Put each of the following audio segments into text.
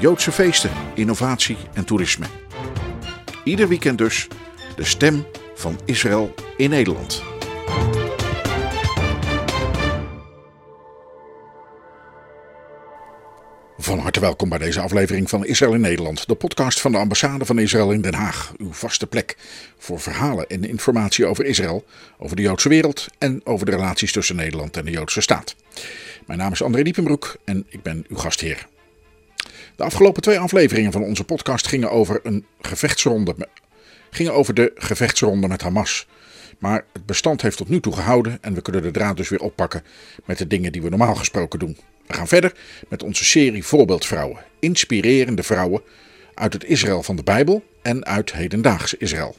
Joodse feesten, innovatie en toerisme. Ieder weekend dus de stem van Israël in Nederland. Van harte welkom bij deze aflevering van Israël in Nederland, de podcast van de ambassade van Israël in Den Haag. Uw vaste plek voor verhalen en informatie over Israël, over de Joodse wereld en over de relaties tussen Nederland en de Joodse staat. Mijn naam is André Diepenbroek en ik ben uw gastheer. De afgelopen twee afleveringen van onze podcast gingen over een gevechtsronde, gingen over de gevechtsronde met Hamas. Maar het bestand heeft tot nu toe gehouden en we kunnen de draad dus weer oppakken met de dingen die we normaal gesproken doen. We gaan verder met onze serie Voorbeeldvrouwen. Inspirerende vrouwen uit het Israël van de Bijbel en uit hedendaags Israël.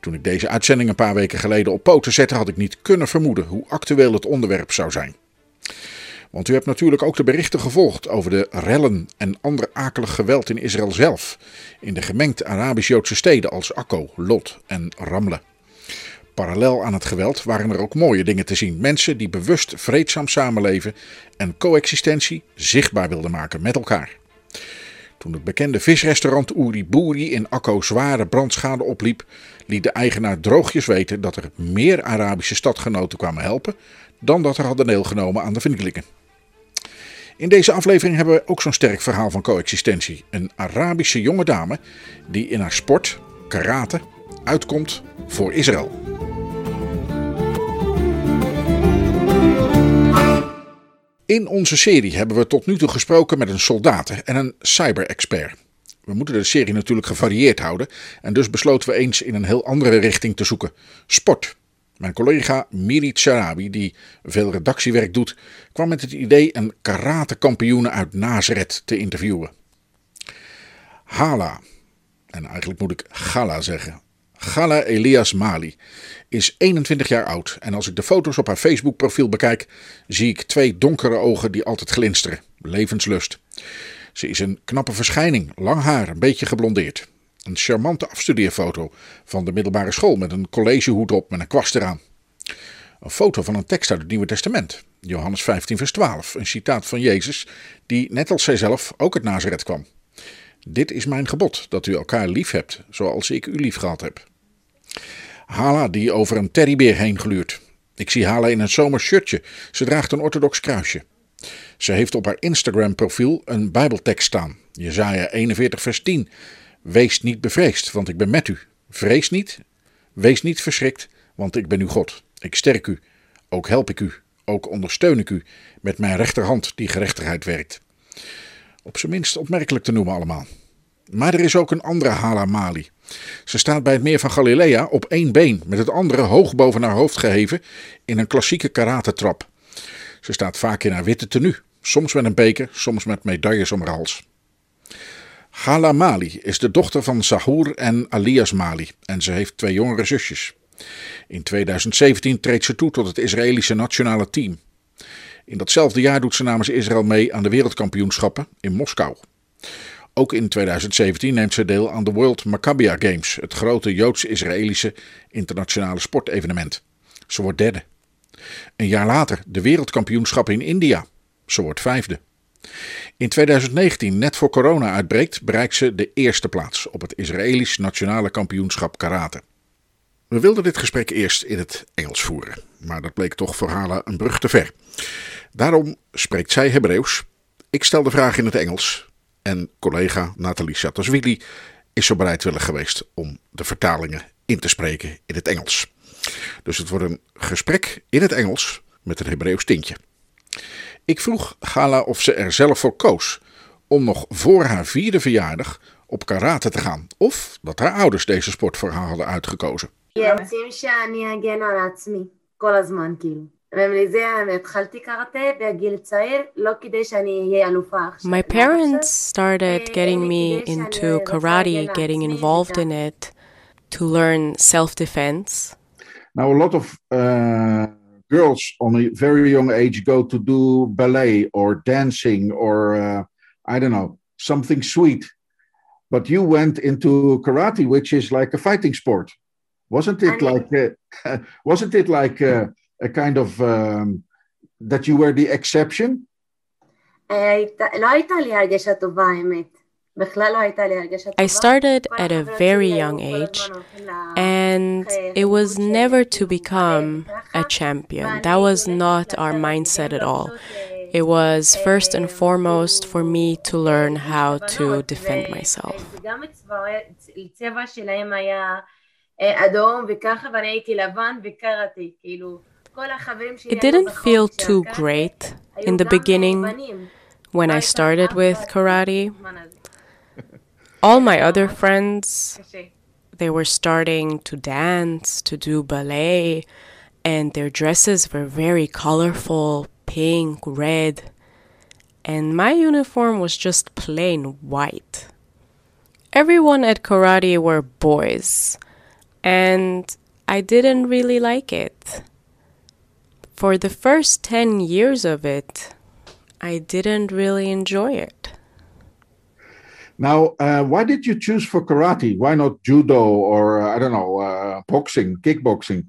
Toen ik deze uitzending een paar weken geleden op poten zette, had ik niet kunnen vermoeden hoe actueel het onderwerp zou zijn. Want u hebt natuurlijk ook de berichten gevolgd over de rellen en ander akelig geweld in Israël zelf, in de gemengde Arabisch-Joodse steden als Akko, Lot en Ramle. Parallel aan het geweld waren er ook mooie dingen te zien. Mensen die bewust vreedzaam samenleven en coexistentie zichtbaar wilden maken met elkaar. Toen het bekende visrestaurant Uri Boeri in Akko zware brandschade opliep, liet de eigenaar droogjes weten dat er meer Arabische stadgenoten kwamen helpen dan dat er hadden deelgenomen aan de vernielingen. In deze aflevering hebben we ook zo'n sterk verhaal van coexistentie. Een Arabische jonge dame die in haar sport, karate, uitkomt voor Israël. In onze serie hebben we tot nu toe gesproken met een soldaat en een cyber-expert. We moeten de serie natuurlijk gevarieerd houden en dus besloten we eens in een heel andere richting te zoeken: sport. Mijn collega Miri Charabi, die veel redactiewerk doet, kwam met het idee een karatekampioene uit Nazareth te interviewen. Hala, en eigenlijk moet ik Gala zeggen. Gala Elias Mali is 21 jaar oud en als ik de foto's op haar Facebook-profiel bekijk, zie ik twee donkere ogen die altijd glinsteren. Levenslust. Ze is een knappe verschijning, lang haar, een beetje geblondeerd. Een charmante afstudeerfoto van de middelbare school met een collegehoed op met een kwast eraan. Een foto van een tekst uit het Nieuwe Testament, Johannes 15, vers 12, een citaat van Jezus, die net als zijzelf ook uit Nazareth kwam. Dit is mijn gebod, dat u elkaar lief hebt, zoals ik u lief gehad heb. Hala die over een teddybeer heen gluurt. Ik zie Hala in een zomers shirtje. Ze draagt een orthodox kruisje. Ze heeft op haar Instagram profiel een bijbeltekst staan. Jezaja 41 vers 10. Wees niet bevreesd, want ik ben met u. Vrees niet, wees niet verschrikt, want ik ben uw God. Ik sterk u, ook help ik u, ook ondersteun ik u met mijn rechterhand die gerechtigheid werkt. Op zijn minst opmerkelijk te noemen allemaal. Maar er is ook een andere Hala Mali. Ze staat bij het meer van Galilea op één been, met het andere hoog boven haar hoofd geheven in een klassieke karatetrap. Ze staat vaak in haar witte tenue, soms met een beker, soms met medailles om haar hals. Hala Mali is de dochter van Sahur en Alias Mali en ze heeft twee jongere zusjes. In 2017 treedt ze toe tot het Israëlische nationale team. In datzelfde jaar doet ze namens Israël mee aan de wereldkampioenschappen in Moskou. Ook in 2017 neemt ze deel aan de World Maccabia Games, het grote Joods-Israëlische internationale sportevenement. Ze wordt derde. Een jaar later de wereldkampioenschappen in India. Ze wordt vijfde. In 2019, net voor corona uitbreekt, bereikt ze de eerste plaats op het Israëlisch Nationale Kampioenschap Karate. We wilden dit gesprek eerst in het Engels voeren, maar dat bleek toch voor Hala een brug te ver. Daarom spreekt zij Hebreeuws. Ik stel de vraag in het Engels en collega Nathalie Sataswili is zo bereidwillig geweest om de vertalingen in te spreken in het Engels. Dus het wordt een gesprek in het Engels met een Hebreeuws tintje. Ik vroeg Gala of ze er zelf voor koos om nog voor haar vierde verjaardag op karate te gaan. Of dat haar ouders deze sport voor haar hadden uitgekozen. My parents started getting me into karate, getting involved in it to learn self-defense. Now a lot of uh... girls on a very young age go to do ballet or dancing or, uh, I don't know, something sweet. But you went into karate, which is like a fighting sport. Wasn't it like, uh, wasn't it like a kind of um, that you were the exception? I started at a very young age, and it was never to become a champion. That was not our mindset at all. It was first and foremost for me to learn how to defend myself. It didn't feel too great in the beginning when I started with karate. All my other friends, they were starting to dance, to do ballet, and their dresses were very colorful pink, red, and my uniform was just plain white. Everyone at karate were boys, and I didn't really like it. For the first 10 years of it, I didn't really enjoy it. Now, uh, why did you choose for karate? Why not judo or, uh, I don't know, uh, boxing, kickboxing?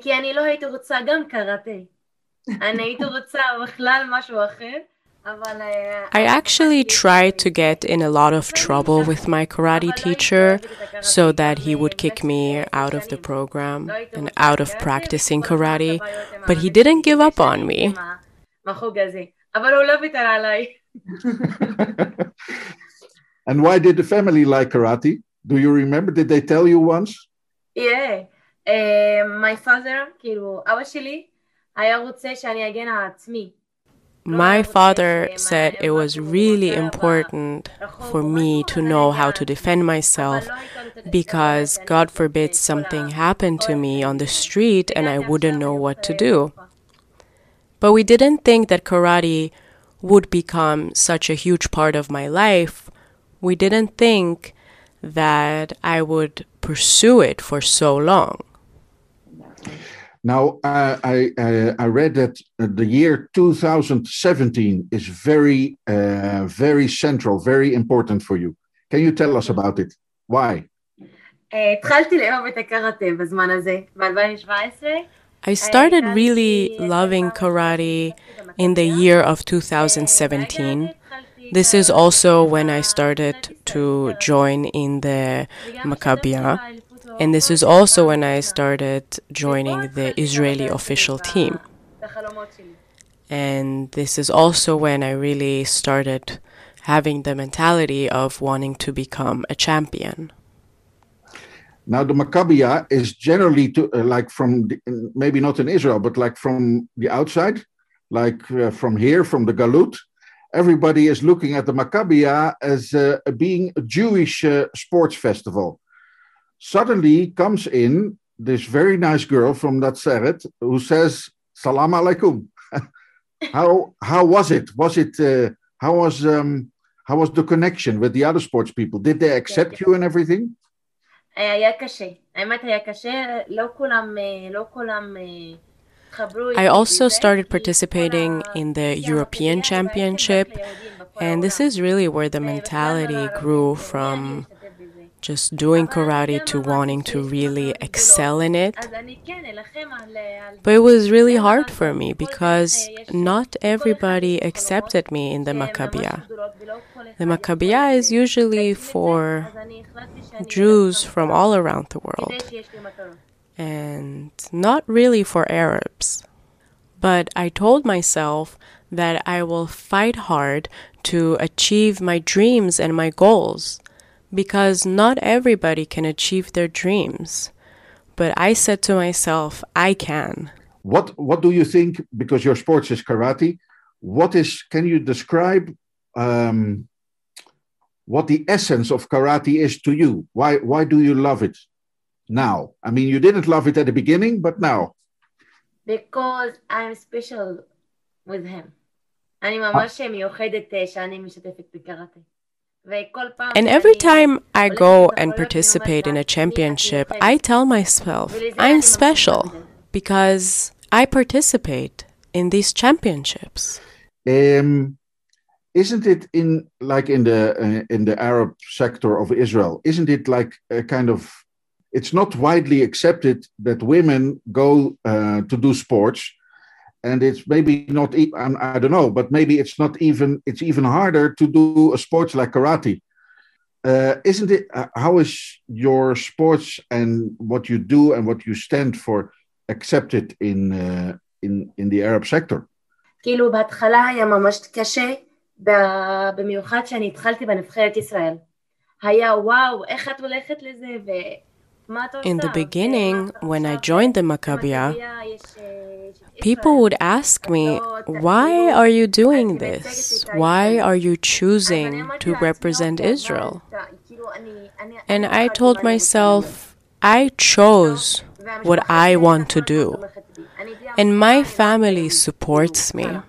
כי אני לא הייתי רוצה גם קראטה. אני הייתי רוצה בכלל משהו אחר. I actually tried to get in a lot of trouble with my karate teacher so that he would kick me out of the program and out of practicing karate, but he didn't give up on me. and why did the family like karate? Do you remember? Did they tell you once? Yeah. Uh, my father, כאילו, אבא שלי היה רוצה שאני אגן על עצמי. My father said it was really important for me to know how to defend myself because, God forbid, something happened to me on the street and I wouldn't know what to do. But we didn't think that karate would become such a huge part of my life. we didn't think that I would pursue it for so long. Now, uh, I, uh, I read that uh, the year 2017 is very, uh, very central, very important for you. Can you tell us about it? Why? I started really loving karate in the year of 2017. This is also when I started to join in the Maccabiah and this is also when I started joining the Israeli official team. And this is also when I really started having the mentality of wanting to become a champion. Now, the Maccabiah is generally to, uh, like from the, maybe not in Israel, but like from the outside, like uh, from here, from the Galut. Everybody is looking at the Maccabiah as uh, being a Jewish uh, sports festival suddenly comes in this very nice girl from Nazareth who says, Salam alaikum. how, how was it? Was it, uh, how was, um, how was the connection with the other sports people? Did they accept you and everything? I also started participating in the European Championship, and this is really where the mentality grew from just doing karate to wanting to really excel in it. But it was really hard for me because not everybody accepted me in the Maccabiah. The Maccabiah is usually for Jews from all around the world and not really for Arabs. But I told myself that I will fight hard to achieve my dreams and my goals because not everybody can achieve their dreams. But I said to myself, I can. What What do you think? Because your sports is karate. What is? Can you describe um, what the essence of karate is to you? Why Why do you love it now? I mean, you didn't love it at the beginning, but now. because I'm special with him. אני ממש מיוחדת שאני משתפת בקראטה. And every time I go and participate in a championship, I tell myself I'm special because I participate in these championships. Um, isn't it in like in the uh, in the Arab sector of Israel? Isn't it like a kind of it's not widely accepted that women go uh, to do sports and it's maybe not I don't know, but maybe it's not even it's even harder to do a sport like karate. Uh, isn't it? Uh, how is your sports and what you do and what you stand for accepted in uh, in in the Arab sector? כאילו בהתחלה היה ממש קשה, במיוחד שאני התחלתי בנבחרת ישראל. היה וואו, איך את הולכת לזה? ו... In the beginning, when I joined the Maccabiah, people would ask me, Why are you doing this? Why are you choosing to represent Israel? And I told myself, I chose what I want to do, and my family supports me.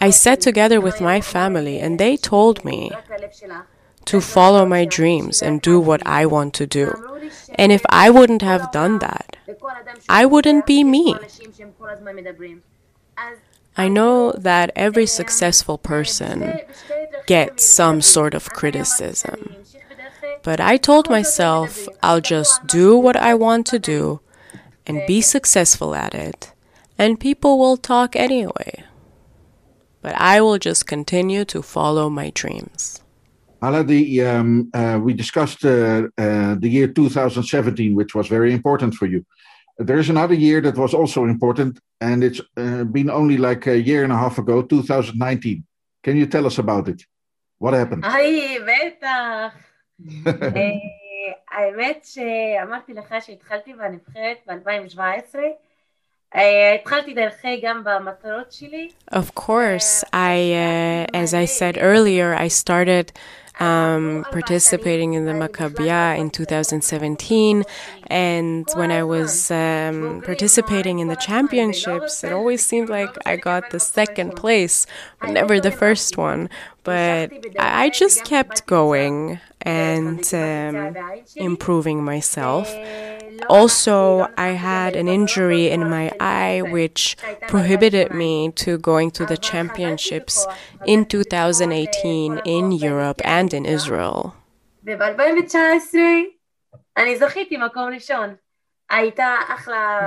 I sat together with my family, and they told me to follow my dreams and do what I want to do. And if I wouldn't have done that, I wouldn't be me. I know that every successful person gets some sort of criticism. But I told myself I'll just do what I want to do and be successful at it, and people will talk anyway. But I will just continue to follow my dreams. Ala, the, um, uh, we discussed uh, uh, the year 2017, which was very important for you. There is another year that was also important, and it's uh, been only like a year and a half ago, 2019. Can you tell us about it? What happened? היי, בטח. האמת שאמרתי לך שהתחלתי בנבחרת ב-2017. Of course, I, uh, as I said earlier, I started um, participating in the Maccabiah in 2017. And when I was um, participating in the championships, it always seemed like I got the second place, never the first one. But I just kept going and um, improving myself. Also, I had an injury in my eye which prohibited me to going to the championships in 2018 in Europe and in Israel.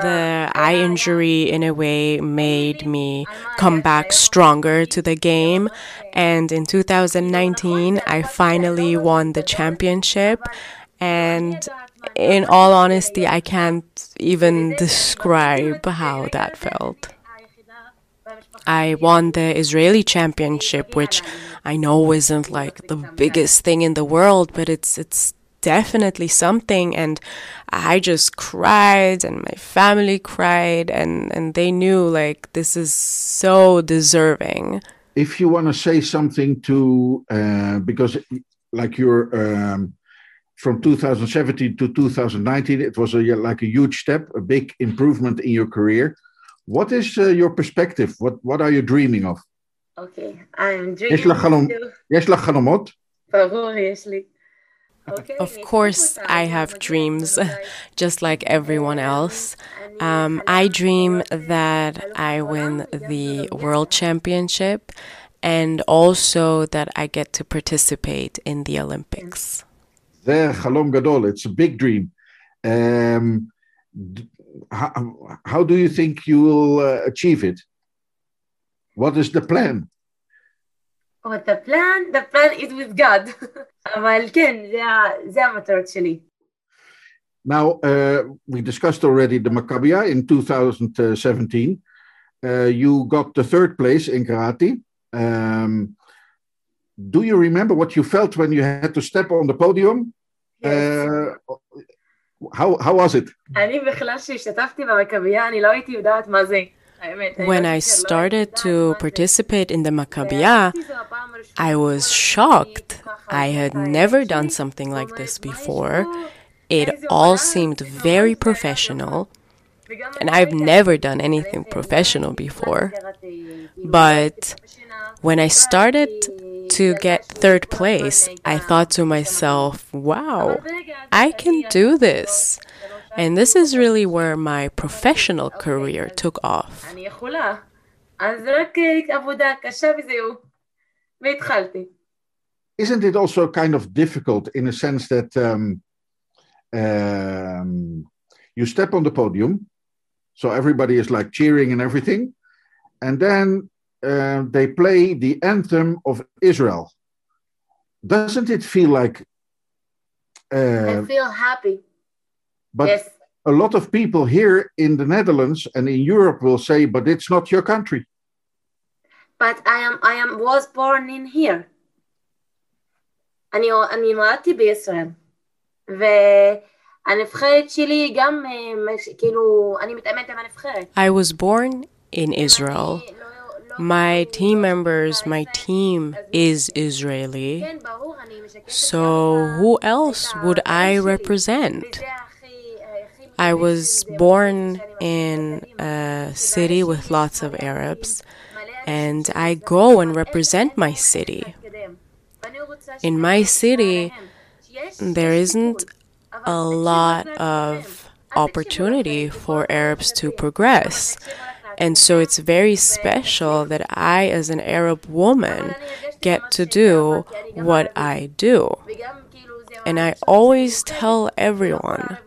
The eye injury, in a way, made me come back stronger to the game. And in 2019, I finally won the championship. And in all honesty, I can't even describe how that felt. I won the Israeli championship, which I know isn't like the biggest thing in the world, but it's it's definitely something and I just cried and my family cried and and they knew like this is so deserving. If you want to say something to uh, because like you're um, from 2017 to 2019 it was a like a huge step a big improvement in your career what is uh, your perspective what what are you dreaming of okay i'm dreaming יש לך חלומות? ברור, יש לי. Of course, I have dreams, just like everyone else. Um, I dream that I win the world championship and also that I get to participate in the Olympics. It's a big dream. Um, how, how, do you think you will uh, achieve it? What is the plan? Oh, the plan, the plan is with God. Actually. Now, uh, we discussed already the Maccabiah in 2017. Uh, you got the third place in karate. Um, do you remember what you felt when you had to step on the podium? Yes. Uh, how, how was it? When I started to participate in the Maccabiah, I was shocked I had never done something like this before. It all seemed very professional. And I've never done anything professional before. But when I started to get third place, I thought to myself, wow, I can do this. And this is really where my professional career took off. אני יכולה. אז רק עבודה קשה וזהו. והתחלתי. Isn't it also kind of difficult in a sense that um, um, you step on the podium, so everybody is like cheering and everything, and then uh, they play the anthem of Israel. Doesn't it feel like? I Uh, feel happy. but yes. a lot of people here in the Netherlands and in Europe will say, "But it's not your country." But I am, I am, was born in here. אני, אני נולדתי בישראל. והנבחרת שלי גם, אה, מש- כאילו, אני מתאמנת עם הנבחרת. I was born in Israel. אני לא- לא- My team members, my team is Israeli. כן, ברור, אני משקפת So גם who את else would I העם שלי. represent? וזה הכי- הכי I מקדם was שלי, זה born שאני ממשיכה in קדימה. a city with lots of Arabs, and I go and represent my city. In my city, there isn't a lot of opportunity for Arabs to progress. And so it's very special that I, as an Arab woman, get to do what I do. And I always tell everyone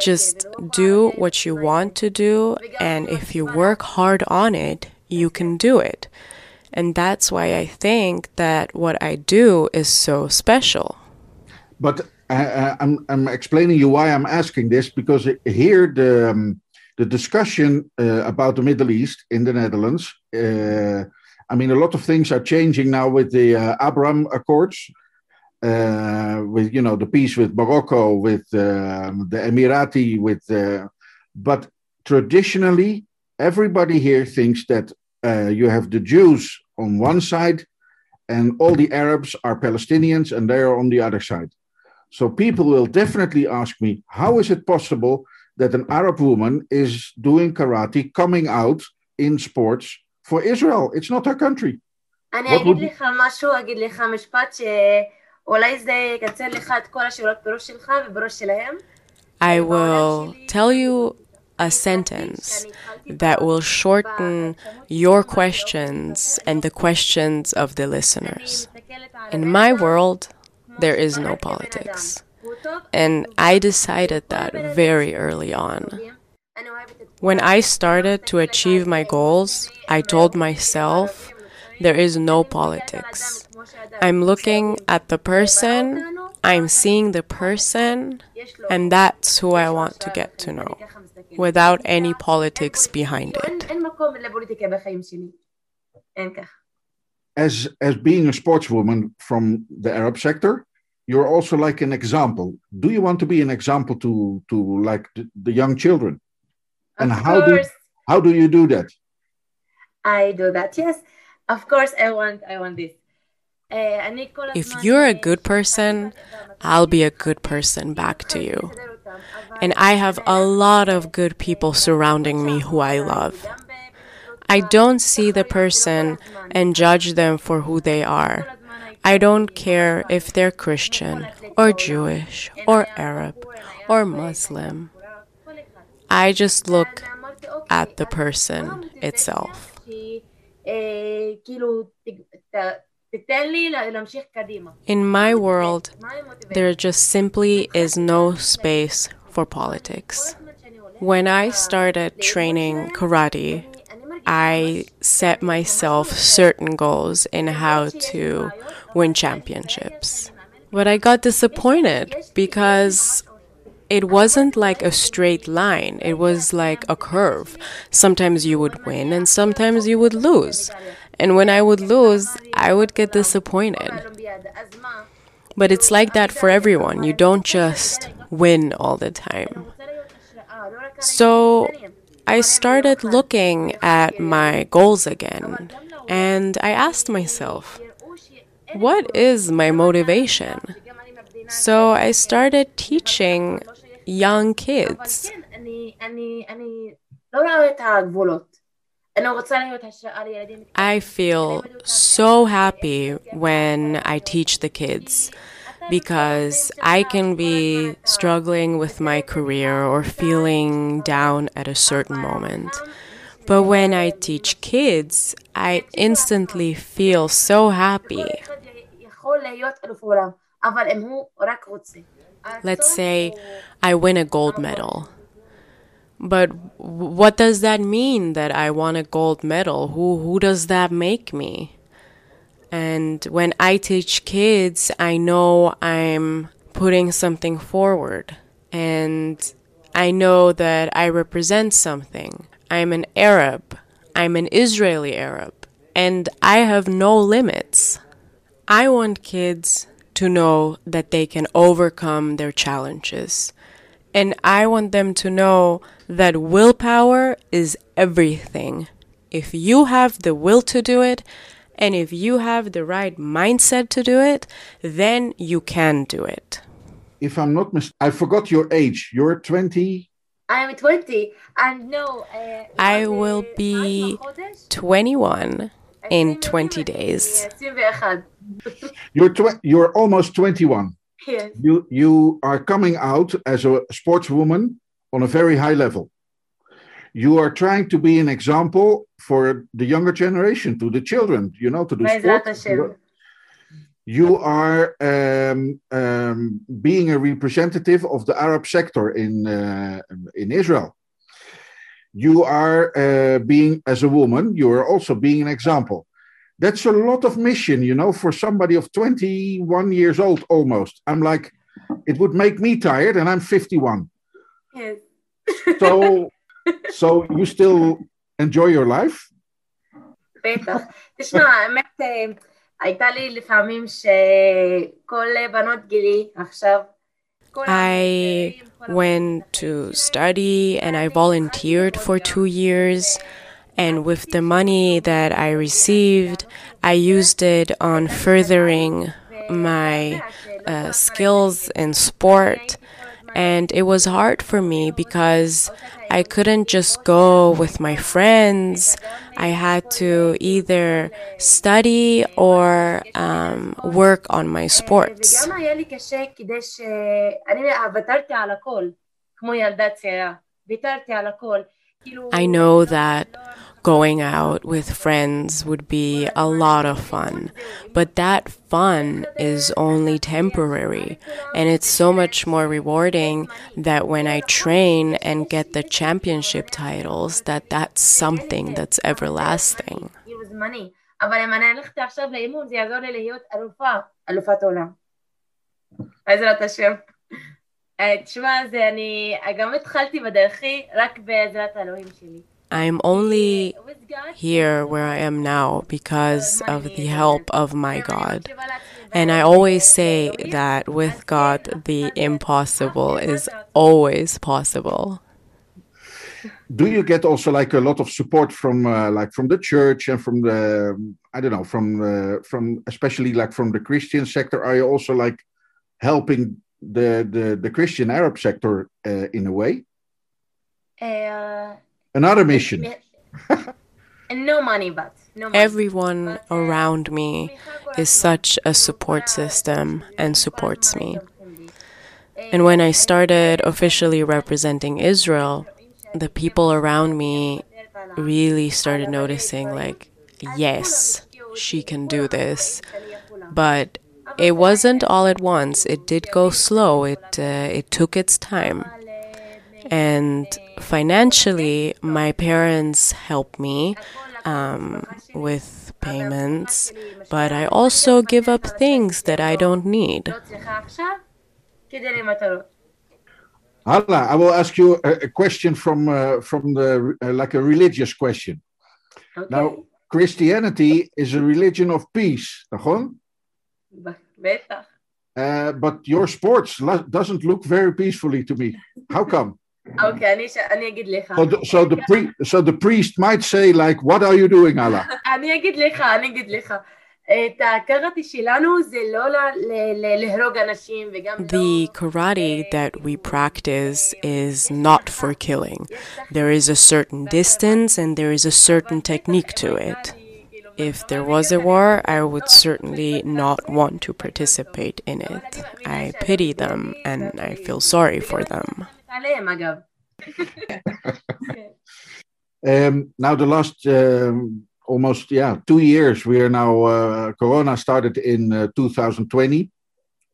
just do what you want to do, and if you work hard on it, you can do it. And that's why I think that what I do is so special. But uh, uh, I'm I'm explaining you why I'm asking this because here the um, the discussion uh, about the Middle East in the Netherlands. Uh, I mean, a lot of things are changing now with the uh, Abraham Accords, uh, with you know the peace with Morocco, with um, the Emirati, with. Uh, but traditionally, everybody here thinks that uh, you have the Jews on one side and all the Arabs are Palestinians and they are on the other side. So people will definitely ask me, how is it possible that an Arab woman is doing karate, coming out in sports for Israel? It's not her country. אני What אגיד would- לך משהו, אגיד לך משפט שאולי זה יקצר לך את כל השאלות בראש שלך ובראש שלהם. I will tell you a sentence that will shorten your questions and the questions of the listeners. In my world, there is no politics. And I decided that very early on. When I started to achieve my goals, I told myself there is no politics. I'm looking at the person, I'm seeing the person, and that's who I want to get to know, without any politics behind it. As, as being a sportswoman from the Arab sector, you're also like an example. Do you want to be an example to, to like the, the young children? And of how course. do, how do you do that? I do that, yes. Of course, I want, I want this. If you're a good person, I'll be a good person back to you. And I have a lot of good people surrounding me who I love. I don't see the person and judge them for who they are. I don't care if they're Christian or Jewish or Arab or Muslim. I just look at the person itself. In my world, there just simply is no space for politics. When I started training karate, I set myself certain goals in how to win championships. But I got disappointed because it wasn't like a straight line, it was like a curve. Sometimes you would win and sometimes you would lose. And when I would lose, I would get disappointed. But it's like that for everyone. You don't just win all the time. So I started looking at my goals again and I asked myself, what is my motivation? So I started teaching young kids. I feel so happy when I teach the kids because I can be struggling with my career or feeling down at a certain moment. But when I teach kids, I instantly feel so happy. Let's say I win a gold medal. But what does that mean that I won a gold medal? Who who does that make me? And when I teach kids, I know I'm putting something forward and I know that I represent something. I'm an Arab. I'm an Israeli Arab and I have no limits. I want kids to know that they can overcome their challenges. And I want them to know that willpower is everything. If you have the will to do it, and if you have the right mindset to do it, then you can do it. If I'm not mistaken, I forgot your age. You're 20. I'm 20. And no, uh, I will be 21 in 20 days. You're, tw- you're almost 21. Yes. You, you are coming out as a sportswoman on a very high level. You are trying to be an example for the younger generation, to the children, you know, to do sports. You are um, um, being a representative of the Arab sector in, uh, in Israel. You are uh, being, as a woman, you are also being an example That's a lot of mission, you know, for somebody of 21 years old almost. I'm like, it would make me tired, and I'm 51. Yes. So, so you still enjoy your life? בטח. תשמע, האמת, אה, הייתה לי לפעמים שכל בנות גילי עכשיו, כל I הצעירים, כל went to study and I volunteered for two years. And with the money that I received, I used it on furthering my uh, skills in sport. And it was hard for me because I couldn't just go with my friends. I had to either study or um, work on my sports. וגם היה לי קשה כדי ש... אני ויתרתי על הכל, כמו ילדה צעירה. ויתרתי על הכל. כאילו... I know that going out with friends would be a lot of fun, but that fun is only temporary, and it's so much more rewarding that when I train and get the championship titles, that that's something that's everlasting. כאילו זמני. אבל אם אני הלכתי עכשיו לאימון, זה יעזור לי להיות אלופה, אלופת עולם. בעזרת השם. אה, תשמע, זה אני גם התחלתי בדרכי רק בעזרת האלוהים שלי. I'm only With God, here where I am now because of the help of my God. And I always say that with God, the impossible is always possible. do you get also like a lot of support from uh, like from the church and from the i don't know from the from especially like from the christian sector are you also like helping the the, the christian arab sector uh, in a way אה, another mission and no money, but no money. Everyone around me is such a support system and supports me. And when I started officially representing Israel, the people around me really started noticing, like, yes, she can do this. But it wasn't all at once. It did go slow. It uh, it took its time. And financially, my parents helped me um, with payments, but I also give up things that I don't need. לא צריכה עכשיו כדי למטרות. Hala, i will ask you a, a question from uh, from the uh, like a religious question אוקיי? now christianity is a religion of peace נכון? ב- בטח. uh, but your sports lo- doesn't look very peacefully to me how come אוקיי, אני ש- אני אגיד לך. So the, so the pri- so the priest might say like, "What are you doing, Allah?" אני אגיד לך, אני אגיד לך. את הקראטי שלנו זה לא ל- ל- ל- להרוג אנשים וגם לא... The karate that we practice is not for killing. There is a certain distance and there is a certain technique to it. if there was a war, I would certainly not want to participate in it. I pity them and I feel sorry for them. um, now, the last um, almost, yeah, two years, we are now, uh, Corona started in uh, 2020,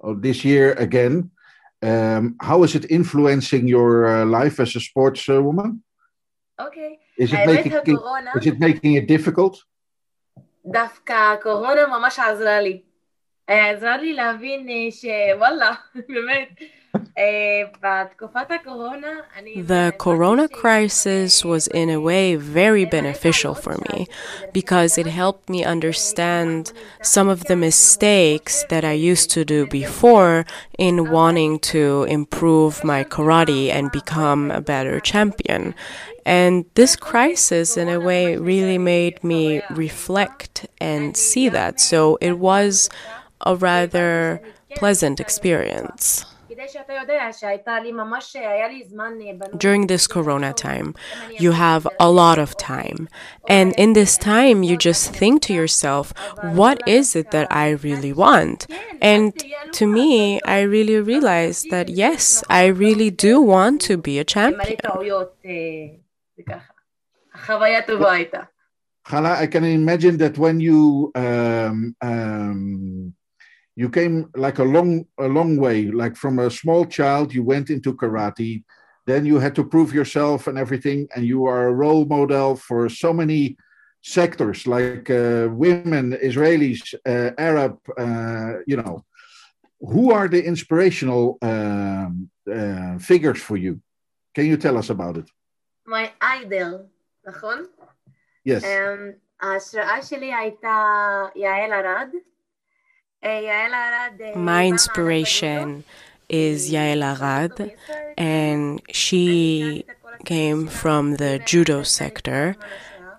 oh, this year again. Um, how is it influencing your uh, life as a sportswoman? Uh, okay. Is it, making, is it making it difficult? דווקא הקורונה ממש עזרה לי. אה, עזרה לי להבין אה, שוואלה, באמת, The corona crisis was, in a way, very beneficial for me because it helped me understand some of the mistakes that I used to do before in wanting to improve my karate and become a better champion. And this crisis, in a way, really made me reflect and see that. So it was a rather pleasant experience. During this corona time, you have a lot of time. And in this time, you just think to yourself, what is it that I really want? And to me, I really realized that yes, I really do want to be a champion. Hala, I can imagine that when you um, um, you came like a long a long way, like from a small child, you went into karate, then you had to prove yourself and everything, and you are a role model for so many sectors, like uh, women, Israelis, uh, Arab, uh, you know. Who are the inspirational um, uh, figures for you? Can you tell us about it? my idol, נכון? Yes. אמ, ההשראה שלי הייתה יעל ארד. My inspiration is Yael Arad, and she came from the judo sector.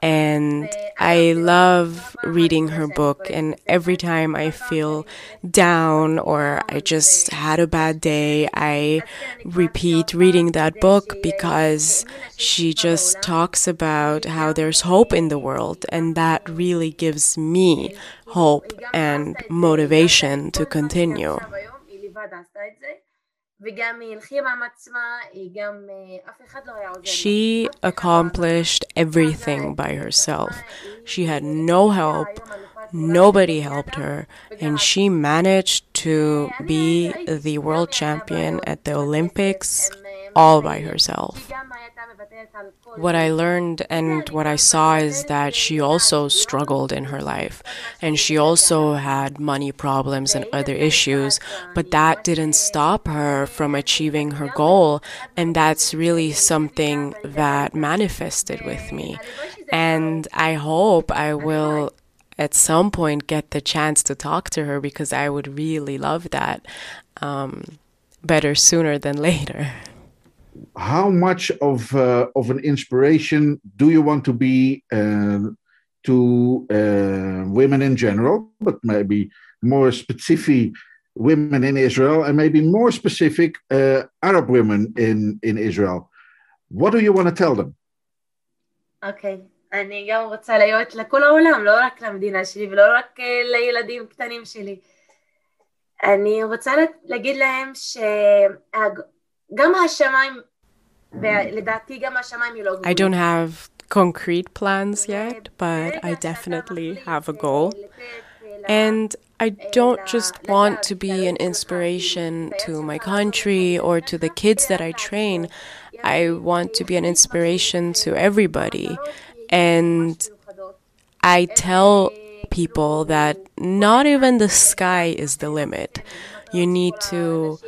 And I love reading her book, and every time I feel down or I just had a bad day, I repeat reading that book because she just talks about how there's hope in the world, and that really gives me hope and motivation to continue. She accomplished everything by herself. She had no help, Nobody helped her, and she managed to be the world champion at the Olympics all by herself. What I learned and what I saw is that she also struggled in her life and she also had money problems and other issues, but that didn't stop her from achieving her goal. And that's really something that manifested with me. And I hope I will at some point get the chance to talk to her because I would really love that um, better sooner than later. How much of uh, of an inspiration do you want to be uh, to uh, women in general, but maybe more specific women in Israel, and maybe more specific uh, Arab women in in Israel? What do you want to tell them? Okay, אני גם רוצה להיות לכל העולם, לא רק למדינה שלי ולא רק אה, לילדים קטנים שלי. אני רוצה לה- להגיד להם שגם השמיים, ולדעתי גם השמיים היא לא I don't have concrete plans yet, but I definitely have a goal. And I don't just want to be an inspiration to my country or to the kids that I train. I want to be an inspiration to everybody. And I tell people that not even the sky is the limit. You need to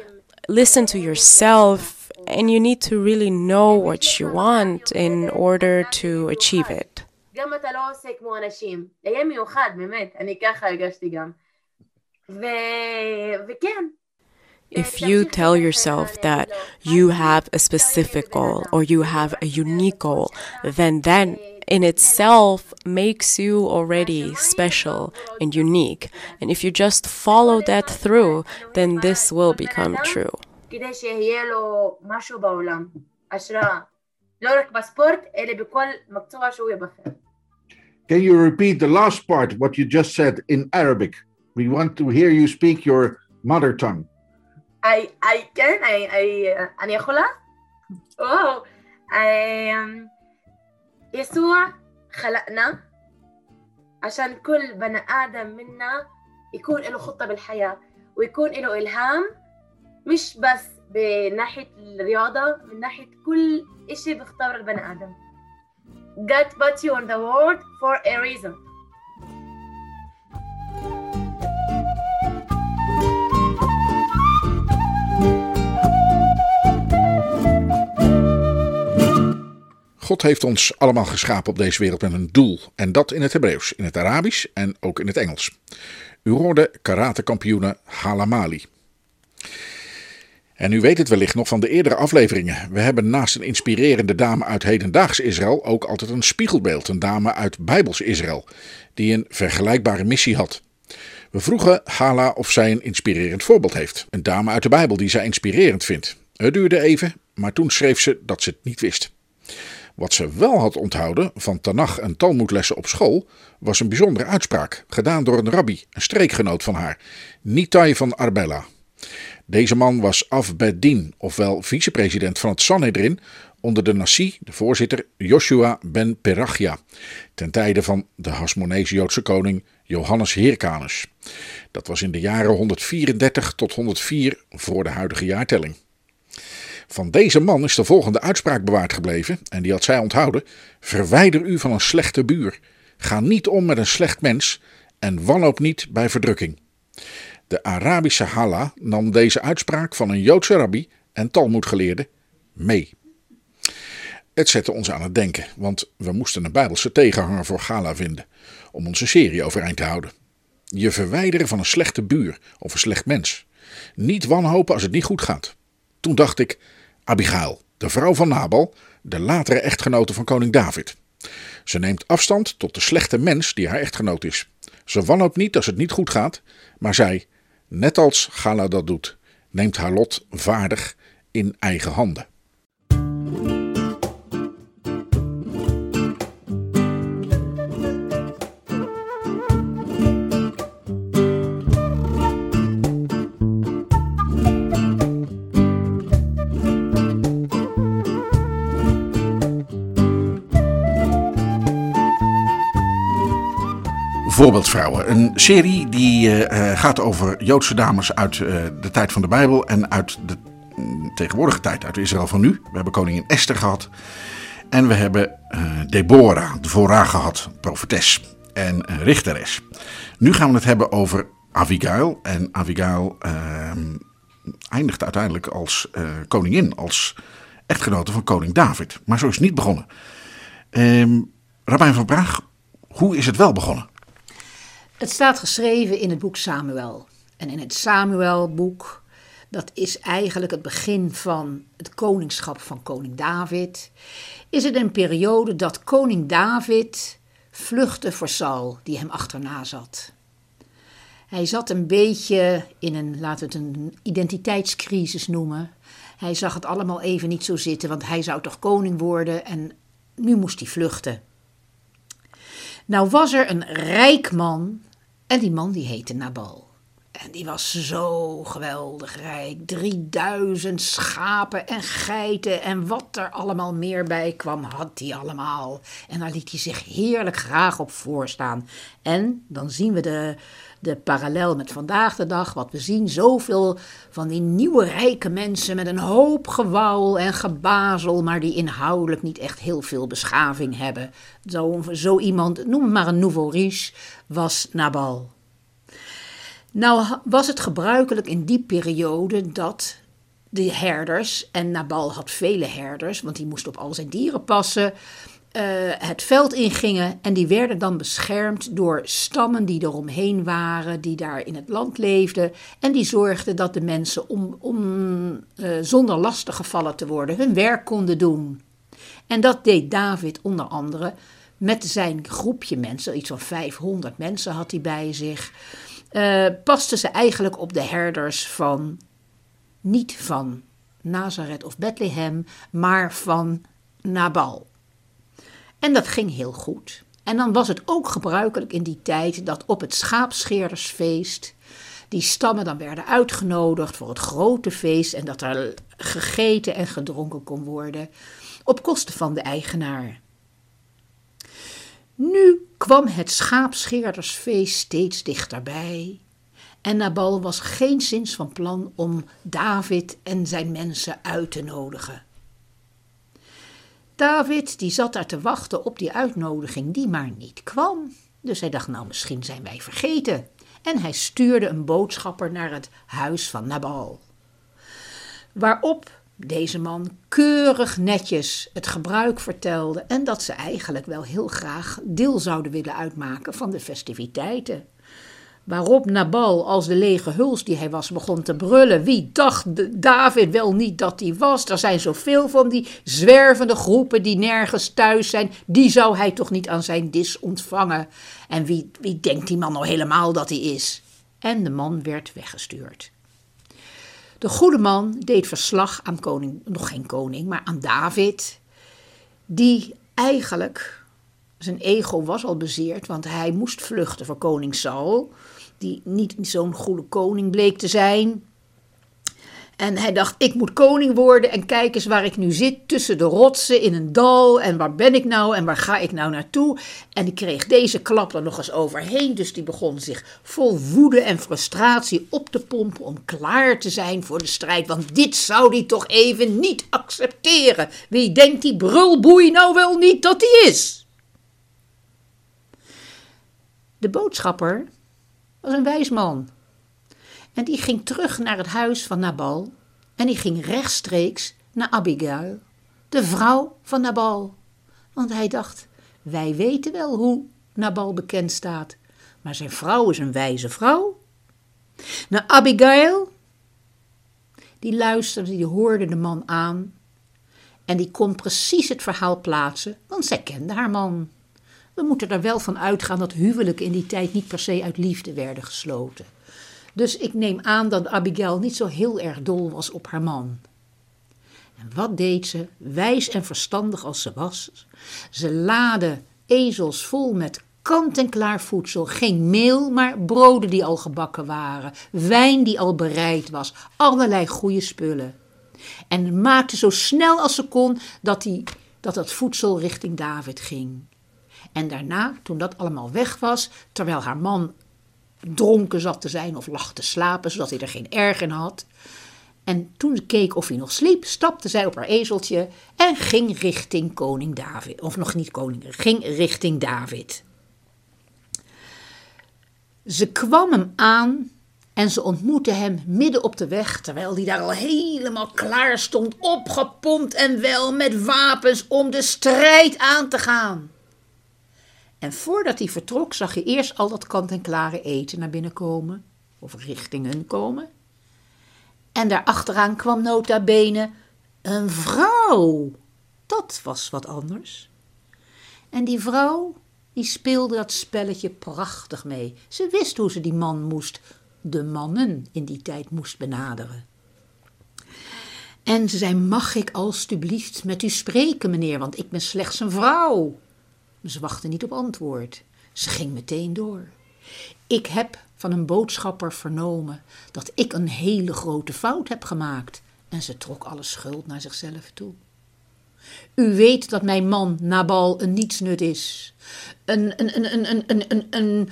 listen to yourself and you need to really know what you want in order to achieve it. גם אתה לא עושה כמו אנשים. יהיה מיוחד, באמת, אני ככה הרגשתי גם. ו... וכן. If you tell yourself that you have a specific goal or you have a unique goal, then then in itself makes you already special and unique. And if you just follow that through, then this will become true. כדי שיהיה לו משהו בעולם, השראה. לא רק בספורט, אלא בכל מקצוע שהוא יבחר. Can you repeat the last part, what you just said in Arabic? We want to hear you speak your mother tongue. I, I, כן, I, I, אני יכולה? וואו. يسوع خلقنا عشان كل بني آدم منا يكون له خطة بالحياة ويكون له إلهام مش بس بناحية الرياضة من ناحية كل إشي بيختار البني آدم. God put you on the world for a reason. God heeft ons allemaal geschapen op deze wereld met een doel. En dat in het Hebreeuws, in het Arabisch en ook in het Engels. U hoorde karatekampioene Halamali. En u weet het wellicht nog van de eerdere afleveringen. We hebben naast een inspirerende dame uit hedendaags Israël ook altijd een spiegelbeeld, een dame uit Bijbels Israël, die een vergelijkbare missie had. We vroegen Hala of zij een inspirerend voorbeeld heeft. Een dame uit de Bijbel die zij inspirerend vindt. Het duurde even, maar toen schreef ze dat ze het niet wist. Wat ze wel had onthouden van Tanach en Talmoedlessen op school, was een bijzondere uitspraak, gedaan door een rabbi, een streekgenoot van haar, Nitai van Arbella. Deze man was Af Beddin, ofwel vicepresident van het Sanhedrin, onder de Nasi, de voorzitter Joshua ben Perachia, ten tijde van de Hasmonese-Joodse koning Johannes Hyrcanus. Dat was in de jaren 134 tot 104 voor de huidige jaartelling. Van deze man is de volgende uitspraak bewaard gebleven, en die had zij onthouden: Verwijder u van een slechte buur. Ga niet om met een slecht mens en wanhoop niet bij verdrukking. De Arabische Hala nam deze uitspraak van een Joodse rabbi en Talmoedgeleerde mee. Het zette ons aan het denken, want we moesten een Bijbelse tegenhanger voor Gala vinden om onze serie overeind te houden. Je verwijderen van een slechte buur of een slecht mens. Niet wanhopen als het niet goed gaat. Toen dacht ik, Abigail, de vrouw van Nabal, de latere echtgenote van koning David. Ze neemt afstand tot de slechte mens die haar echtgenoot is. Ze wanhoopt niet als het niet goed gaat, maar zij, net als Gala dat doet, neemt haar lot vaardig in eigen handen. Voorbeeldvrouwen. Een serie die uh, gaat over Joodse dames uit uh, de tijd van de Bijbel en uit de tegenwoordige tijd, uit Israël van nu. We hebben koningin Esther gehad. En we hebben Deborah, de voorraad gehad, profetes en richteres. Nu gaan we het hebben over Abigail. En Abigail ehm, eindigt uiteindelijk als koningin, als echtgenote van koning David. Maar zo is het niet begonnen. Um, Rabijn van Praag, hoe is het wel begonnen? Het staat geschreven in het boek Samuel. En in het Samuel-boek, dat is eigenlijk het begin van het koningschap van koning David, is het een periode dat koning David vluchtte voor Saul, die hem achterna zat. Hij zat een beetje in een, laten we het een identiteitscrisis noemen. Hij zag het allemaal even niet zo zitten, want hij zou toch koning worden en nu moest hij vluchten. Nou was er een rijk man en die man die heette Nabal. En die was zo geweldig rijk. 3000 schapen en geiten en wat er allemaal meer bij kwam, had hij allemaal. En daar liet hij zich heerlijk graag op voorstaan. En dan zien we de, de parallel met vandaag de dag. Wat we zien, zoveel van die nieuwe rijke mensen met een hoop gewauwel en gebazel, maar die inhoudelijk niet echt heel veel beschaving hebben. Zo, zo iemand, noem maar een nouveau riche, was Nabal. Nou was het gebruikelijk in die periode dat de herders, en Nabal had vele herders, want die moest op al zijn dieren passen, uh, het veld ingingen en die werden dan beschermd door stammen die eromheen waren, die daar in het land leefden en die zorgden dat de mensen om, om uh, zonder lastig gevallen te worden hun werk konden doen. En dat deed David onder andere met zijn groepje mensen, iets van 500 mensen had hij bij zich, uh, pasten ze eigenlijk op de herders van, niet van Nazareth of Bethlehem, maar van Nabal. En dat ging heel goed. En dan was het ook gebruikelijk in die tijd dat op het schaapscheerdersfeest die stammen dan werden uitgenodigd voor het grote feest en dat er gegeten en gedronken kon worden op kosten van de eigenaar. Nu kwam het schaapscheerdersfeest steeds dichterbij en Nabal was geen zins van plan om David en zijn mensen uit te nodigen. David die zat daar te wachten op die uitnodiging die maar niet kwam. Dus hij dacht, nou misschien zijn wij vergeten. En hij stuurde een boodschapper naar het huis van Nabal. Waarop deze man keurig netjes het gebruik vertelde en dat ze eigenlijk wel heel graag deel zouden willen uitmaken van de festiviteiten. Waarop Nabal, als de lege huls die hij was, begon te brullen. Wie dacht David wel niet dat hij was? Er zijn zoveel van die zwervende groepen die nergens thuis zijn. Die zou hij toch niet aan zijn dis ontvangen? En wie, wie denkt die man nou helemaal dat hij is? En de man werd weggestuurd. De goede man deed verslag aan koning, nog geen koning, maar aan David, die eigenlijk, zijn ego was al bezeerd, want hij moest vluchten voor koning Saul, die niet zo'n goede koning bleek te zijn. En hij dacht, ik moet koning worden en kijk eens waar ik nu zit, tussen de rotsen in een dal. En waar ben ik nou en waar ga ik nou naartoe? En die kreeg deze klap er nog eens overheen. Dus die begon zich vol woede en frustratie op te pompen om klaar te zijn voor de strijd. Want dit zou hij toch even niet accepteren. Wie denkt die brulboei nou wel niet dat hij is? De boodschapper was een wijs man. En die ging terug naar het huis van Nabal en die ging rechtstreeks naar Abigail, de vrouw van Nabal. Want hij dacht, wij weten wel hoe Nabal bekend staat, maar zijn vrouw is een wijze vrouw. Nou, Abigail, die luisterde, die hoorde de man aan en die kon precies het verhaal plaatsen, want zij kende haar man. We moeten er wel van uitgaan dat huwelijken in die tijd niet per se uit liefde werden gesloten. Dus ik neem aan dat Abigail niet zo heel erg dol was op haar man. En wat deed ze, wijs en verstandig als ze was? Ze laadde ezels vol met kant-en-klaar voedsel. Geen meel, maar broden die al gebakken waren, wijn die al bereid was, allerlei goede spullen. En maakte zo snel als ze kon dat, die, dat dat voedsel richting David ging. En daarna, toen dat allemaal weg was, terwijl haar man dronken zat te zijn of lag te slapen, zodat hij er geen erg in had. En toen ze keek of hij nog sliep, stapte zij op haar ezeltje en ging richting koning David. Of nog niet koning, ging richting David. Ze kwam hem aan en ze ontmoette hem midden op de weg, terwijl hij daar al helemaal klaar stond, opgepompt en wel met wapens om de strijd aan te gaan. En voordat hij vertrok, zag je eerst al dat kant-en-klare eten naar binnen komen, of richting hun komen. En daarachteraan kwam nota bene een vrouw. Dat was wat anders. En die vrouw, die speelde dat spelletje prachtig mee. Ze wist hoe ze die man moest, de mannen in die tijd moest benaderen. En ze zei: Mag ik alstublieft met u spreken, meneer, want ik ben slechts een vrouw. Ze wachtte niet op antwoord. Ze ging meteen door. Ik heb van een boodschapper vernomen dat ik een hele grote fout heb gemaakt. En ze trok alle schuld naar zichzelf toe. U weet dat mijn man Nabal een nietsnut is. Een, een, een, een, een, een, een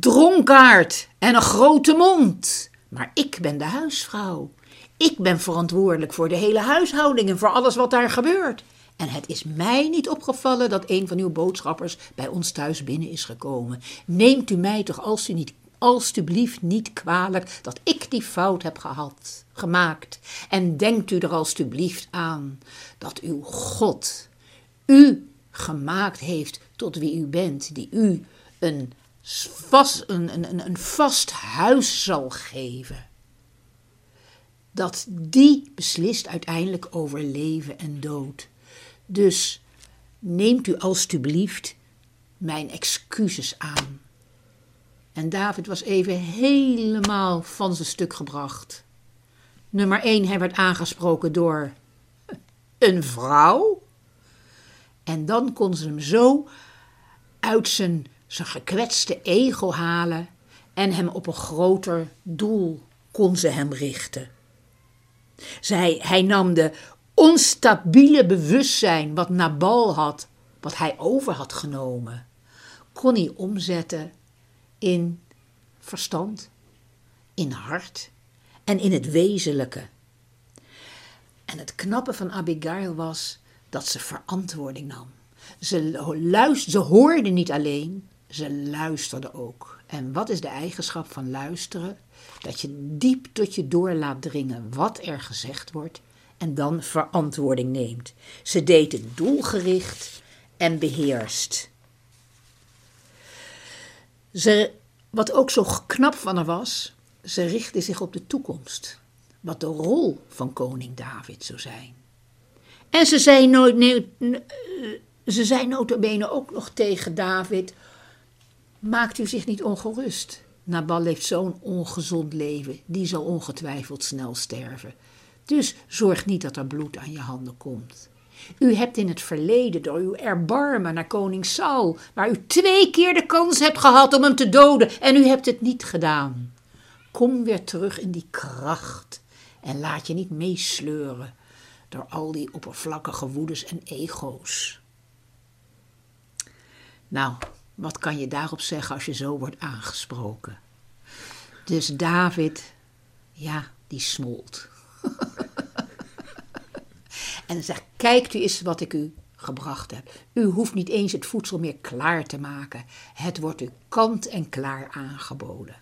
dronkaard en een grote mond. Maar ik ben de huisvrouw. Ik ben verantwoordelijk voor de hele huishouding en voor alles wat daar gebeurt. En het is mij niet opgevallen dat een van uw boodschappers bij ons thuis binnen is gekomen. Neemt u mij toch als u niet, alstublieft niet kwalijk dat ik die fout heb gehad, gemaakt. En denkt u er alstublieft aan dat uw God u gemaakt heeft tot wie u bent, die u een vast, een, een, een vast huis zal geven. Dat die beslist uiteindelijk over leven en dood. Dus neemt u alstublieft mijn excuses aan. En David was even helemaal van zijn stuk gebracht. Nummer 1, hij werd aangesproken door een vrouw. En dan kon ze hem zo uit zijn, zijn gekwetste ego halen en hem op een groter doel kon ze hem richten. Zij, hij nam de onstabiele bewustzijn wat Nabal had, wat hij over had genomen, kon hij omzetten in verstand, in hart en in het wezenlijke. En het knappe van Abigail was dat ze verantwoording nam. Ze, luister, ze hoorde niet alleen, ze luisterde ook. En wat is de eigenschap van luisteren? Dat je diep tot je door laat dringen wat er gezegd wordt en dan verantwoording neemt. Ze deed het doelgericht en beheerst. Ze, wat ook zo knap van haar was, ze richtte zich op de toekomst. Wat de rol van koning David zou zijn. En ze zei, nooit, nee, ze zei notabene ook nog tegen David: Maakt u zich niet ongerust. Nabal heeft zo'n ongezond leven, die zal ongetwijfeld snel sterven. Dus zorg niet dat er bloed aan je handen komt. U hebt in het verleden door uw erbarmen naar koning Saul, waar u twee keer de kans hebt gehad om hem te doden en u hebt het niet gedaan. Kom weer terug in die kracht en laat je niet meesleuren door al die oppervlakkige woedes en ego's. Nou, wat kan je daarop zeggen als je zo wordt aangesproken? Dus David, ja, die smolt. En zegt: Kijkt u eens wat ik u gebracht heb. U hoeft niet eens het voedsel meer klaar te maken. Het wordt u kant en klaar aangeboden.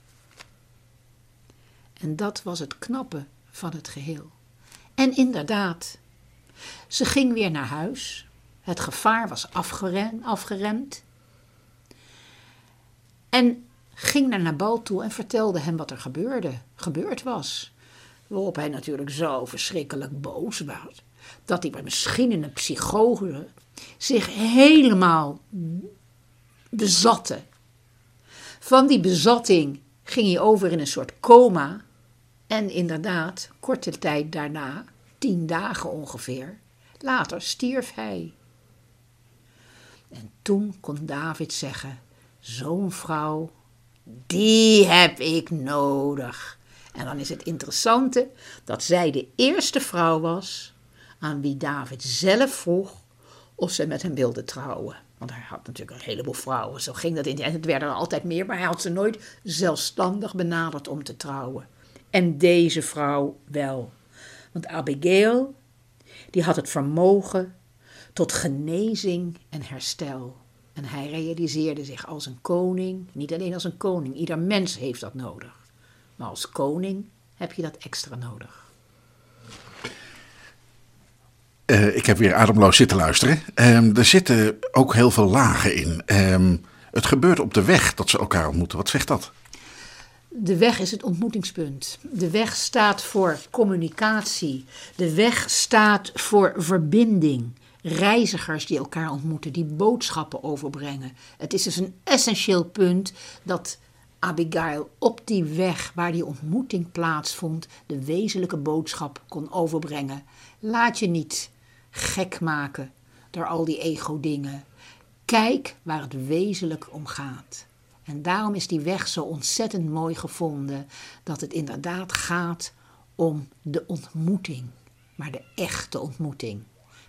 En dat was het knappe van het geheel. En inderdaad, ze ging weer naar huis. Het gevaar was afgeremd. En ging naar Nabal toe en vertelde hem wat er gebeurde, gebeurd was. Waarop hij natuurlijk zo verschrikkelijk boos was, dat hij misschien een psychose zich helemaal bezatte. Van die bezatting ging hij over in een soort coma. En inderdaad, korte tijd daarna, tien dagen ongeveer, later stierf hij. En toen kon David zeggen: Zo'n vrouw, die heb ik nodig. En dan is het interessante dat zij de eerste vrouw was aan wie David zelf vroeg of ze met hem wilde trouwen. Want hij had natuurlijk een heleboel vrouwen, zo ging dat in. En het werden er altijd meer, maar hij had ze nooit zelfstandig benaderd om te trouwen. En deze vrouw wel. Want Abigail, die had het vermogen tot genezing en herstel. En hij realiseerde zich als een koning, niet alleen als een koning, ieder mens heeft dat nodig. Maar als koning heb je dat extra nodig. Uh, ik heb weer ademloos zitten luisteren. Uh, er zitten ook heel veel lagen in. Uh, het gebeurt op de weg dat ze elkaar ontmoeten. Wat zegt dat? De weg is het ontmoetingspunt. De weg staat voor communicatie. De weg staat voor verbinding reizigers die elkaar ontmoeten, die boodschappen overbrengen. Het is dus een essentieel punt dat Abigail op die weg waar die ontmoeting plaatsvond, de wezenlijke boodschap kon overbrengen. Laat je niet gek maken door al die ego-dingen. Kijk waar het wezenlijk om gaat. En daarom is die weg zo ontzettend mooi gevonden dat het inderdaad gaat om de ontmoeting, maar de echte ontmoeting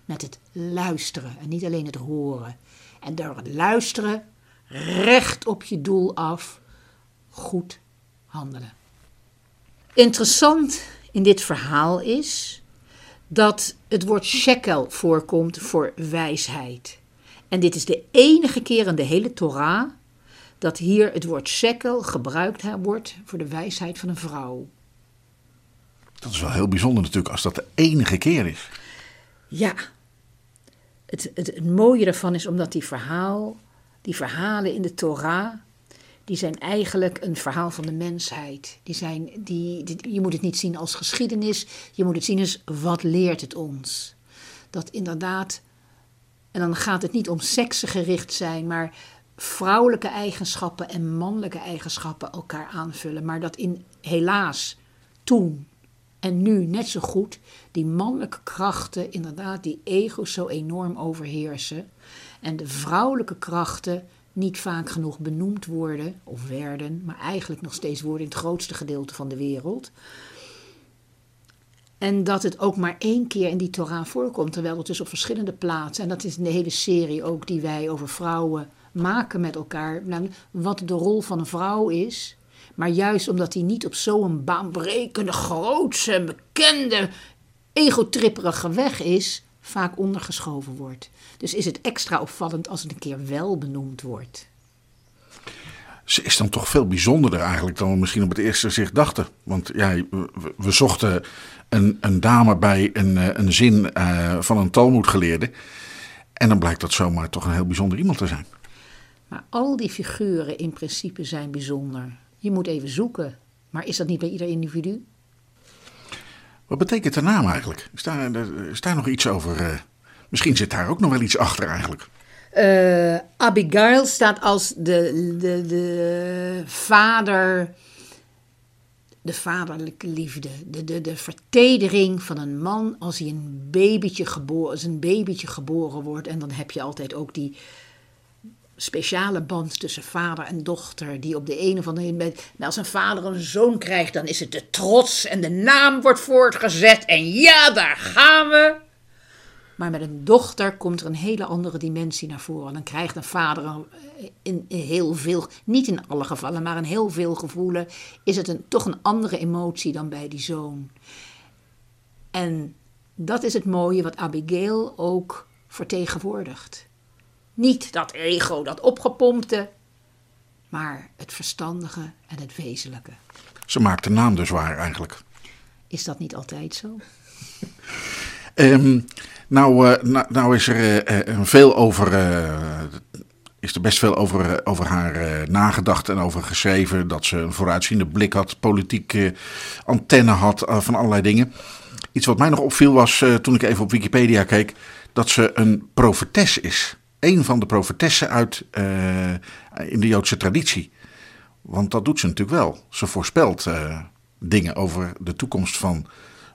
met het luisteren en niet alleen het horen. En door het luisteren recht op je doel af goed handelen. Interessant in dit verhaal is dat het woord shekel voorkomt voor wijsheid. En dit is de enige keer in de hele Torah dat hier het woord shekel gebruikt wordt voor de wijsheid van een vrouw. Dat is wel heel bijzonder natuurlijk als dat de enige keer is. Ja, het, het, het mooie ervan is omdat die, verhaal, die verhalen in de Torah, die zijn eigenlijk een verhaal van de mensheid. Die zijn, die, je moet het niet zien als geschiedenis, je moet het zien als wat leert het ons. Dat inderdaad, en dan gaat het niet om seksen gericht zijn, maar vrouwelijke eigenschappen en mannelijke eigenschappen elkaar aanvullen. Maar dat in helaas toen en nu net zo goed die mannelijke krachten inderdaad die ego's zo enorm overheersen. En de vrouwelijke krachten niet vaak genoeg benoemd worden of werden, maar eigenlijk nog steeds worden in het grootste gedeelte van de wereld. En dat het ook maar één keer in die Torah voorkomt, terwijl het dus op verschillende plaatsen, en dat is de hele serie ook die wij over vrouwen maken met elkaar, wat de rol van een vrouw is. Maar juist omdat die niet op zo'n baanbrekende, grootse, bekende, egotripperige weg is, vaak ondergeschoven wordt. Dus is het extra opvallend als het een keer wel benoemd wordt. Ze is dan toch veel bijzonderder eigenlijk dan we misschien op het eerste zicht dachten. Want ja, we, zochten een, een, dame bij een, eh, een zin uh, van een Talmudgeleerde. En dan blijkt dat zomaar toch een heel bijzonder iemand te zijn. Maar al die figuren in principe zijn bijzonder. Je moet even zoeken. Maar is dat niet bij ieder individu? Wat betekent de naam eigenlijk? Is daar, nog iets over? Uh, misschien zit daar ook nog wel iets achter eigenlijk. Uh, Abigail staat als de, de, de vader, de vaderlijke liefde, de, de, de vertedering van een man als hij een babytje, als een babytje geboren wordt. En dan heb je altijd ook die speciale band tussen vader en dochter, die op de een of andere manier. Als een vader een zoon krijgt, dan is het de trots en de naam wordt voortgezet. En ja, daar gaan we. Maar met een dochter komt er een hele andere dimensie naar voren. Dan krijgt een vader in heel veel, niet in alle gevallen, maar in heel veel gevoelen, is het een, toch een andere emotie dan bij die zoon. En dat is het mooie wat Abigail ook vertegenwoordigt. Niet dat ego, dat opgepompte, maar het verstandige en het wezenlijke. Ze maakt de naam dus waar eigenlijk. Is dat niet altijd zo? um, nou, uh, nou, nou, is er uh, veel over. Uh, is er best veel over, over haar nagedacht en over geschreven. Dat ze een vooruitziende blik had, politieke antenne had van allerlei dingen. Iets wat mij nog opviel was toen ik even op Wikipedia keek. Dat ze een profetes is een van de profetessen uit, uh, in de Joodse traditie. Want dat doet ze natuurlijk wel. Ze voorspelt uh, dingen over de toekomst van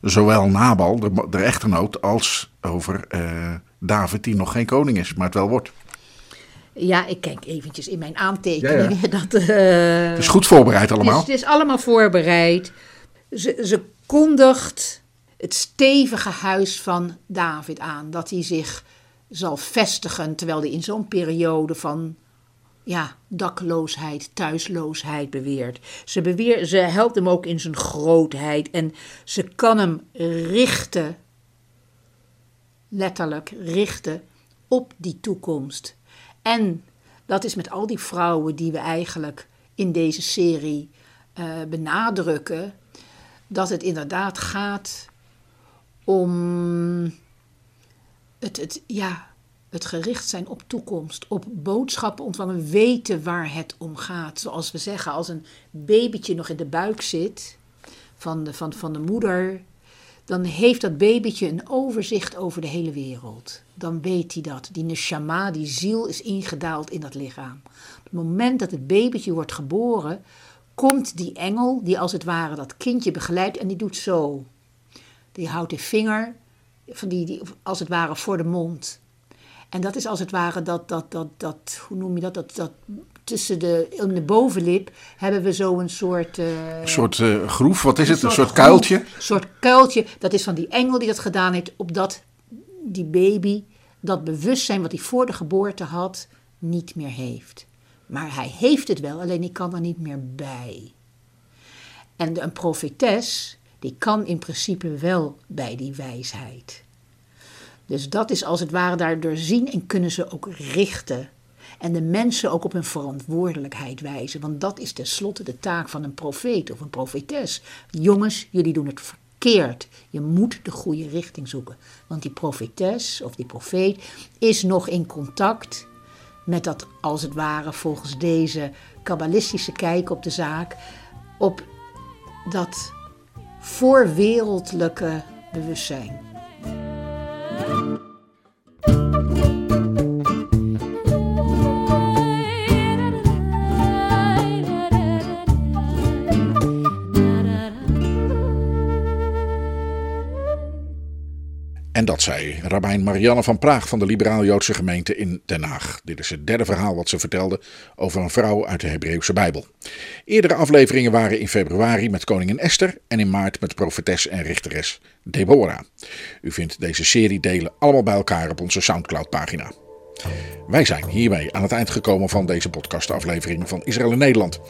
zowel Nabal, de, de als over uh, David, die nog geen koning is, maar het wel wordt. Ja, ik kijk eventjes in mijn aantekeningen. Ja, ja. Dat, het is goed voorbereid allemaal. Het is, het is allemaal voorbereid. Ze, ze kondigt het stevige huis van David aan. Dat hij zich zal vestigen, terwijl hij in zo'n periode van ja, dakloosheid, thuisloosheid beweert. Ze, beweert. ze helpt hem ook in zijn grootheid en ze kan hem richten, letterlijk richten, op die toekomst. En dat is met al die vrouwen die we eigenlijk in deze serie uh, benadrukken, dat het inderdaad gaat om het, het, ja, het gericht zijn op toekomst, op boodschappen ontvangen, weten waar het om gaat. Zoals we zeggen, als een babytje nog in de buik zit van de, van, van de moeder, dan heeft dat babytje een overzicht over de hele wereld. Dan weet hij dat. Die neshama, die ziel, is ingedaald in dat lichaam. Op het moment dat het babytje wordt geboren, komt die engel, die als het ware dat kindje begeleidt, en die doet zo. Die houdt de vinger van die, die, als het ware voor de mond. En dat is als het ware dat, dat, dat, dat hoe noem je dat, dat, dat tussen de, in de bovenlip hebben we zo een soort... Uh, een soort uh, groef, wat is het? Een soort, soort kuiltje? Een soort kuiltje, dat is van die engel die dat gedaan heeft, opdat die baby dat bewustzijn wat hij voor de geboorte had, niet meer heeft. Maar hij heeft het wel, alleen hij kan er niet meer bij. En een profetes, die kan in principe wel bij die wijsheid. Dus dat is als het ware daardoor zien en kunnen ze ook richten. En de mensen ook op hun verantwoordelijkheid wijzen. Want dat is tenslotte de taak van een profeet of een profetes. Jongens, jullie doen het verkeerd. Je moet de goede richting zoeken. Want die profetes of die profeet is nog in contact met dat, als het ware, volgens deze kabbalistische kijk op de zaak, op dat voorwereldelijke bewustzijn. En dat zei rabbijn Marianne van Praag van de Liberaal-Joodse gemeente in Den Haag. Dit is het derde verhaal wat ze vertelde over een vrouw uit de Hebreeuwse Bijbel. Eerdere afleveringen waren in februari met koningin Esther en in maart met profetes en richteres Deborah. U vindt deze serie delen allemaal bij elkaar op onze Soundcloud-pagina. Wij zijn hiermee aan het eind gekomen van deze podcastaflevering van Israël in Nederland.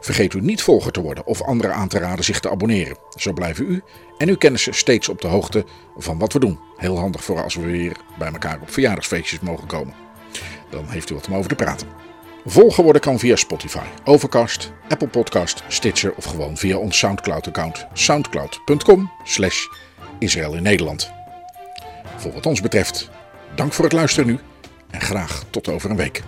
Vergeet u niet volger te worden of anderen aan te raden zich te abonneren. Zo blijven u en uw kennissen steeds op de hoogte van wat we doen. Heel handig voor als we weer bij elkaar op verjaardagsfeestjes mogen komen. Dan heeft u wat om over te praten. Volgen worden kan via Spotify, Overcast, Apple Podcast, Stitcher of gewoon via ons Soundcloud-account soundcloud.com slash Israël in Nederland. Voor wat ons betreft, dank voor het luisteren nu en graag tot over een week.